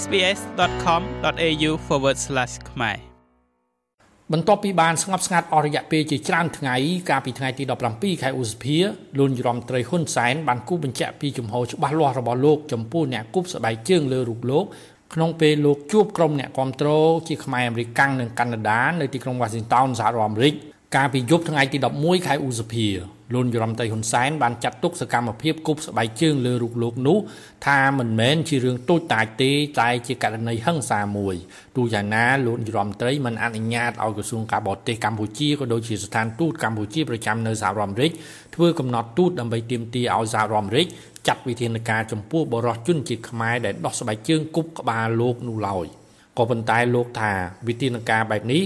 sbs.com.au/ ខ្មែរបន្ទាប់ពីបានស្ងប់ស្ងាត់អស់រយៈពេលជាច្រើនថ្ងៃកាលពីថ្ងៃទី17ខែឧសភាលោកយមត្រីហ៊ុនសែនបានគូបញ្ជាក់ពីជំហរច្បាស់លាស់របស់លោកចំពោះអ្នកគប់ស្បែកជើងលើរូបលោកក្នុងពេលលោកជួបក្រុមអ្នកគាំទ្រជាខ្មែរអាមេរិកនិងកាណាដានៅទីក្រុង Washington សហរដ្ឋអាមេរិក កាលពីយប់ថ្ងៃទី11ខែឧសភាលោកយមតៃហ៊ុនសែនបានចាត់ទុកសកម្មភាពគប់ស្បែកជើងលើរូបលោកនោះថាមិនមែនជារឿងតូចតាចទេតែជាករណីហិង្សាមួយទោះយ៉ាងណាលោកយមត្រីមិនអនុញ្ញាតឲ្យក្រសួងការបរទេសកម្ពុជាក៏ដូចជាស្ថានទូតកម្ពុជាប្រចាំនៅសហរដ្ឋអាមេរិកធ្វើកំណត់ទូតដើម្បីទាមទារឲ្យសហរដ្ឋអាមេរិកចាត់វិធានការចំពោះបរិសុទ្ធជនជាតិខ្មែរដែលដោះស្បែកជើងគប់ក្បាលលោកនោះឡើយក៏ប៉ុន្តែលោកថាវិធានការបែបនេះ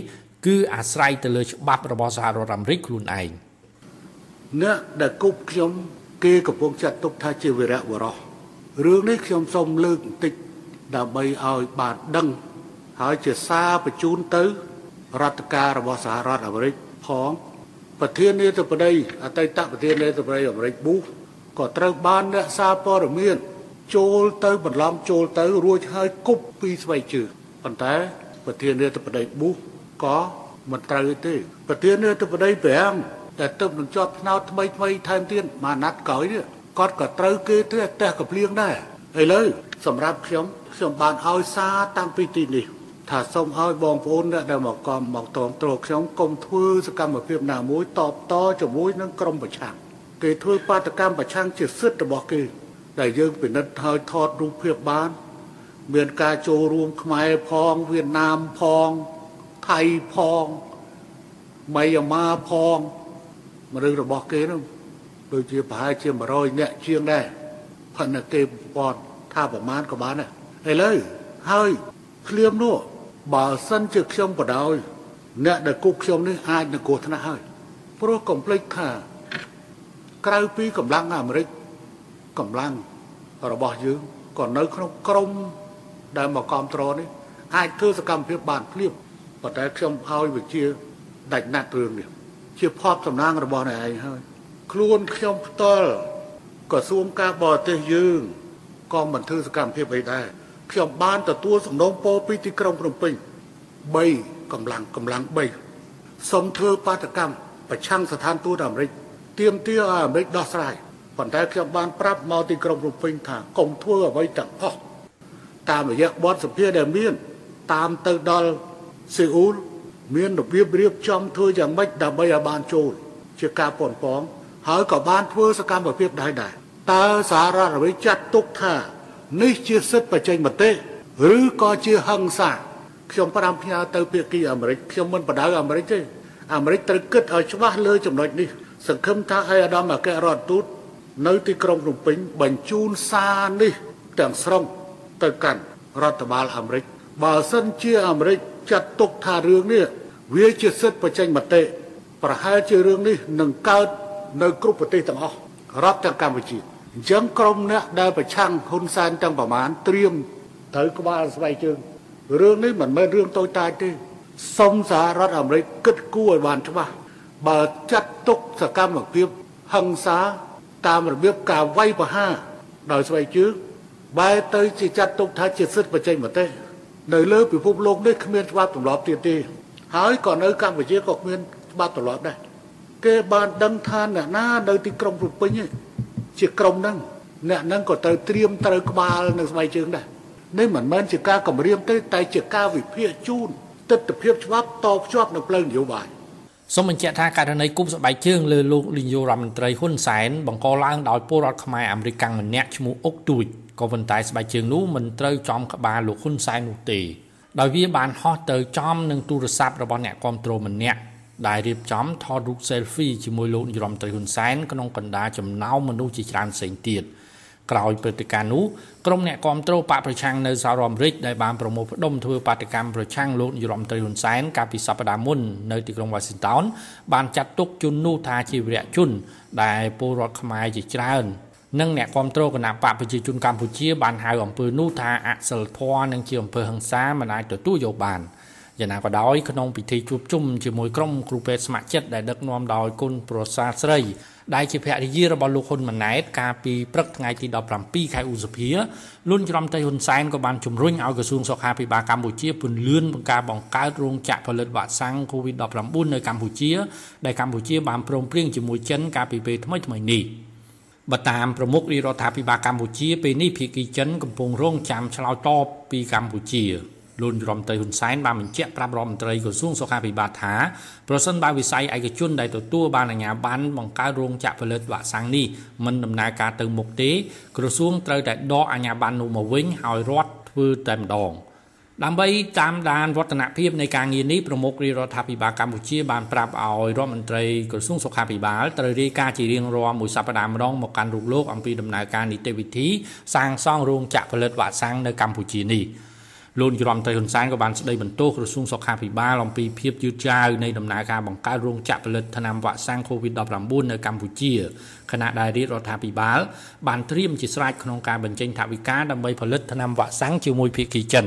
គឺអាស្រ័យទៅលើច្បាប់របស់សហរដ្ឋអាមេរិកខ្លួនឯងអ្នកដែលគប់ខ្ញុំគេកំពុងចាត់ទុកថាជាវីរៈបរោះរឿងនេះខ្ញុំសូមលើកបន្តិចដើម្បីឲ្យបានដឹងហើយជាសារបញ្ជូនទៅរដ្ឋការរបស់សហរដ្ឋអាមេរិកផងប្រធានាធិបតីអតីតប្រធានាធិបតីអាមេរិកប៊ូសក៏ត្រូវបានអ្នកសារព័ត៌មានចូលទៅបន្លំចូលទៅរួចហើយគប់ពីស្បែកជើងប៉ុន្តែប្រធានាធិបតីប៊ូស ក៏មិនត្រូវទេប្រធានាធិបតីប្រាំងដែលទៅនឹងជាប់ផ្នោតថ្មីថ្មីថែមទៀតមួយណាត់ក្រោយនេះគាត់ក៏ត្រូវគេទៅផ្ទះកំភ្លៀងដែរឥឡូវសម្រាប់ខ្ញុំខ្ញុំបានឲ្យសារតាំងពីទីនេះថាសូមឲ្យបងប្អូនអ្នកដែលមកកំមកតងត្រខ្ញុំកុំធ្វើសកម្មភាពណាមួយតបតជាមួយនឹងក្រុមប្រឆាំងគេធ្វើបាតកម្មប្រឆាំងជាសិទ្ធិរបស់គេដែលយើងពិនិត្យហើយថតរូបភាពបាន មានការចូលរួមខ្មែរផងវៀតណាមផង ថៃផងម៉ៃយ៉ាម៉ាផងមនុស្សរបស់គេនោះដូចជាប្រហែលជា100នាក់ជាងដែរផនគេប្រព័ន្ធថាប្រមាណក៏បានដែរឥឡូវហើយភ្លាមនោះបើសិនជាខ្ញុំបដ ாய் អ្នកដែលគប់ខ្ញុំនេះអាចនឹងគ្រោះថ្នាក់ហើយព្រោះកុំភ្លេចថាក្រៅពីកម្លាំងអាមេរិកកម្លាំងរបស់យើងក៏នៅក្នុងក្រមដែលមកគ្រប់គ្រងនេះអាចធ្វើសកម្មភាពបានភ្លាម ប៉ុន្តែខ្ញុំឲ្យវិជាដាច់ណាត់រឿងនេះជាផបសំណាងរបស់អ្នកឯងហើយខ្លួនខ្ញុំផ្ទាល់ក្រសួងការបរទេសយើងក៏មិនធ្វើសកម្មភាពអីដែរខ្ញុំបានទទួលសំណូមពរពីទីក្រុងភ្នំពេញ3កម្លាំងកម្លាំង3សូមធ្វើបាតកម្មប្រឆាំងស្ថានទូតអាមេរិកទាមទារឲ្យអាមេរិកដោះស្រាយប៉ុន្តែខ្ញុំបានប្រាប់មកទីក្រុងភ្នំពេញថាកុំធ្វើអ្វីទាំងអស់តាមរយៈបទសភាដែលមាន តាមទៅដល់ សេអ៊ូលមានរបៀបរៀបចំធ្វើយ៉ាងម៉េចដើម្បីឲ្យបានចូល ជាការប៉ុនប៉ងហើយក៏បានធ្វើសកម្មភាពដែរដែរតើសហរដ្ឋអាមេរិកចាត់ទុកថា នេះជាសិទ្ធិបច្ចេកមតិឬក៏ជាហិង្សាខ្ញុំប្រាំផ្ញើទៅភាគីអាមេរិកខ្ញុំមិនបដៅអាមេរិកទេអាមេរិកត្រូវគិតឲ្យច្បាស់លើចំណុចនេះសង្ឃឹមថាឯកឧត្តមអគ្គរដ្ឋទូតនៅទីក្រុងភ្នំពេញបញ្ជូនសារនេះទាំងស្រុងទៅកាន់រដ្ឋបាលអាមេរិកបើសិនជាអាមេរិក ចាត់ទុកថារឿងនេះវាជាសិទ្ធិបញ្ចេញមតិប្រហែលជារឿងនេះនឹងកើតនៅគ្រប់ប្រទេសទាំងអស់រដ្ឋទាំងកម្ពុជាអញ្ចឹងក្រុមអ្នកដែលប្រឆាំងហ៊ុនសែនទាំងប្រមាណត្រៀមត្រូវក្បាលស្បែកជើងរឿងនេះមិនមែនរឿងតូចតាចទេសុំសហរដ្ឋអាមេរិកគិតគូរឲ្យបានច្បាស់បើចាត់ទុកសកម្មភាពហិង្សាតាមរបៀបការវាយប្រហារដោយស្បែកជើងបែរទៅជាចាត់ទុកថាជាសិទ្ធិបច្ចេកមតិ នៅលើពិភពលោកនេះគ្មានច្បាប់ទម្លាប់ទៀតទេ ហើយក៏នៅកម្ពុជាក៏គ្មានច្បាប់ទម្លាប់ដែរគេបានដឹងថាអ្នកណានៅទីក្រុងភ្នំពេញជាក្រុមហ្នឹងអ្នកហ្នឹងក៏ត្រូវត្រៀមត្រូវក្បាលនៅស្បែកជើងដែរនេះមិនមែនជាការគម្រាមទេតែជាការវិភាគជូនទស្សនវិជ្ជាច្បាប់តភ្ជាប់នៅផ្លូវនយោបាយសូមបញ្ជាក់ថាករណីគប់ស្បែកជើងលើលោកលីញូរដ្ឋមន្ត្រីហ៊ុនសែនបង្កឡើងដោយពលរដ្ឋខ្មែរអាមេរិកម្នាក់ឈ្មោះអុកទូច ក៏ប៉ុន្តែស្បែកជើងនោះមិនត្រូវចំក្បាលលោកហ៊ុនសែននោះទេដោយវាបានហោះទៅចំនឹងទូរស័ព្ទរបស់អ្នកគ្រប់គ្រងម្នាក់ដែលរៀបចំថតរូប selfie ជាមួយលោកនាយរដ្ឋមន្ត្រីហ៊ុនសែនក្នុងកណ្ដាលចំណោមមនុស្សជាច្រើនផ្សេងទៀតក្រោយព្រឹត្តិការណ៍នោះក្រុមអ្នកគ្រប់គ្រងបកប្រឆាំងនៅសហរដ្ឋអាមេរិកដែលបានប្រមូលផ្ដុំធ្វើបាតកម្មប្រឆាំងលោកនាយរដ្ឋមន្ត្រីហ៊ុនសែនកាលពីសប្តាហ៍មុននៅទីក្រុង Washington បានចាត់ទុកជននោះថាជាវីរៈជនដែលពលរដ្ឋខ្មែរជាច្រើន និងអ្នកគ្រប់គ្រងគណៈបកប្រជាជនកម្ពុជាបានហៅអំពើនោះថាអសិលធម៌និងជាអំពើហិង្សាមិនអាចទទួលយកបានយ៉ាងណាក៏ដោយក្នុងពិធីជួបជុំជាមួយក្រុមគ្រូពេទ្យស្ម័គ្រចិត្តដែលដឹកនាំដោយគុណប្រសាស្រីដែលជាភរិយារបស់លោកហ៊ុនម៉ាណែតកាលពីព្រឹកថ្ងៃទី17ខែឧសភាលួនច្រំតៃហ៊ុនសែនក៏បានជំរុញឲ្យក្រសួងសុខាភិបាលកម្ពុជាពន្លឿនបង្ការបង្កើតរោងចក្រផលិតវ៉ាក់សាំង COVID-19 នៅកម្ពុជាដែលកម្ពុជាបានព្រមព្រៀងជាមួយចិនកាលពីពេលថ្មីៗនេះ បើតាមប្រមុខរាជរដ្ឋាភិបាលកម្ពុជាពេលនេះភៀកគីចិនកំពុងរងចាំឆ្លើយតបពីកម្ពុជាលោករដ្ឋមន្ត្រីហ៊ុនសែនបានបញ្ជាក់ប្រាប់រដ្ឋមន្ត្រីក្រសួងសុខាភិបាលថាប្រសិនបើវិស័យឯកជនដែលទទួលបានអាជ្ញាប័ណ្ណបង្កើតរោងចក្រផលិតវ៉ាក់សាំងនេះមិនដំណើរការទៅមុខទេ ក្រសួងត្រូវតែដកអាជ្ញាប័ណ្ណនោះមកវិញហើយរដ្ឋធ្វើតែម្ដង ដើម្បីតាមដានវឌ្ឍនភាពនៃការងារនេះប្រមុខរាជរដ្ឋាភិបាលកម្ពុជាបានប្រាប់ឲ្យរដ្ឋមន្ត្រីក្រសួងសុខាភិបាលត្រូវរាយការណ៍ជារៀងរាល់មួយសប្តាហ៍ម្ដងមកកាន់រូបលោកអំពីដំណើរការនីតិវិធីសាងសង់រោងចក្រផលិតវ៉ាក់សាំងនៅកម្ពុជានេះ។លោកនាយរដ្ឋមន្ត្រីហ៊ុនសែនក៏បានស្ដីបន្ទោសក្រសួងសុខាភិបាលអំពីភាពយឺតយ៉ាវនៃដំណើរការបង្កើតរោងចក្រផលិតថ្នាំវ៉ាក់សាំង COVID-19 នៅកម្ពុជាខណៈដែលរាជរដ្ឋាភិបាលបានត្រៀមជាស្រេចក្នុងការបញ្ចេញថវិកាដើម្បីផលិតថ្នាំវ៉ាក់សាំងជាមួយភាគីចិន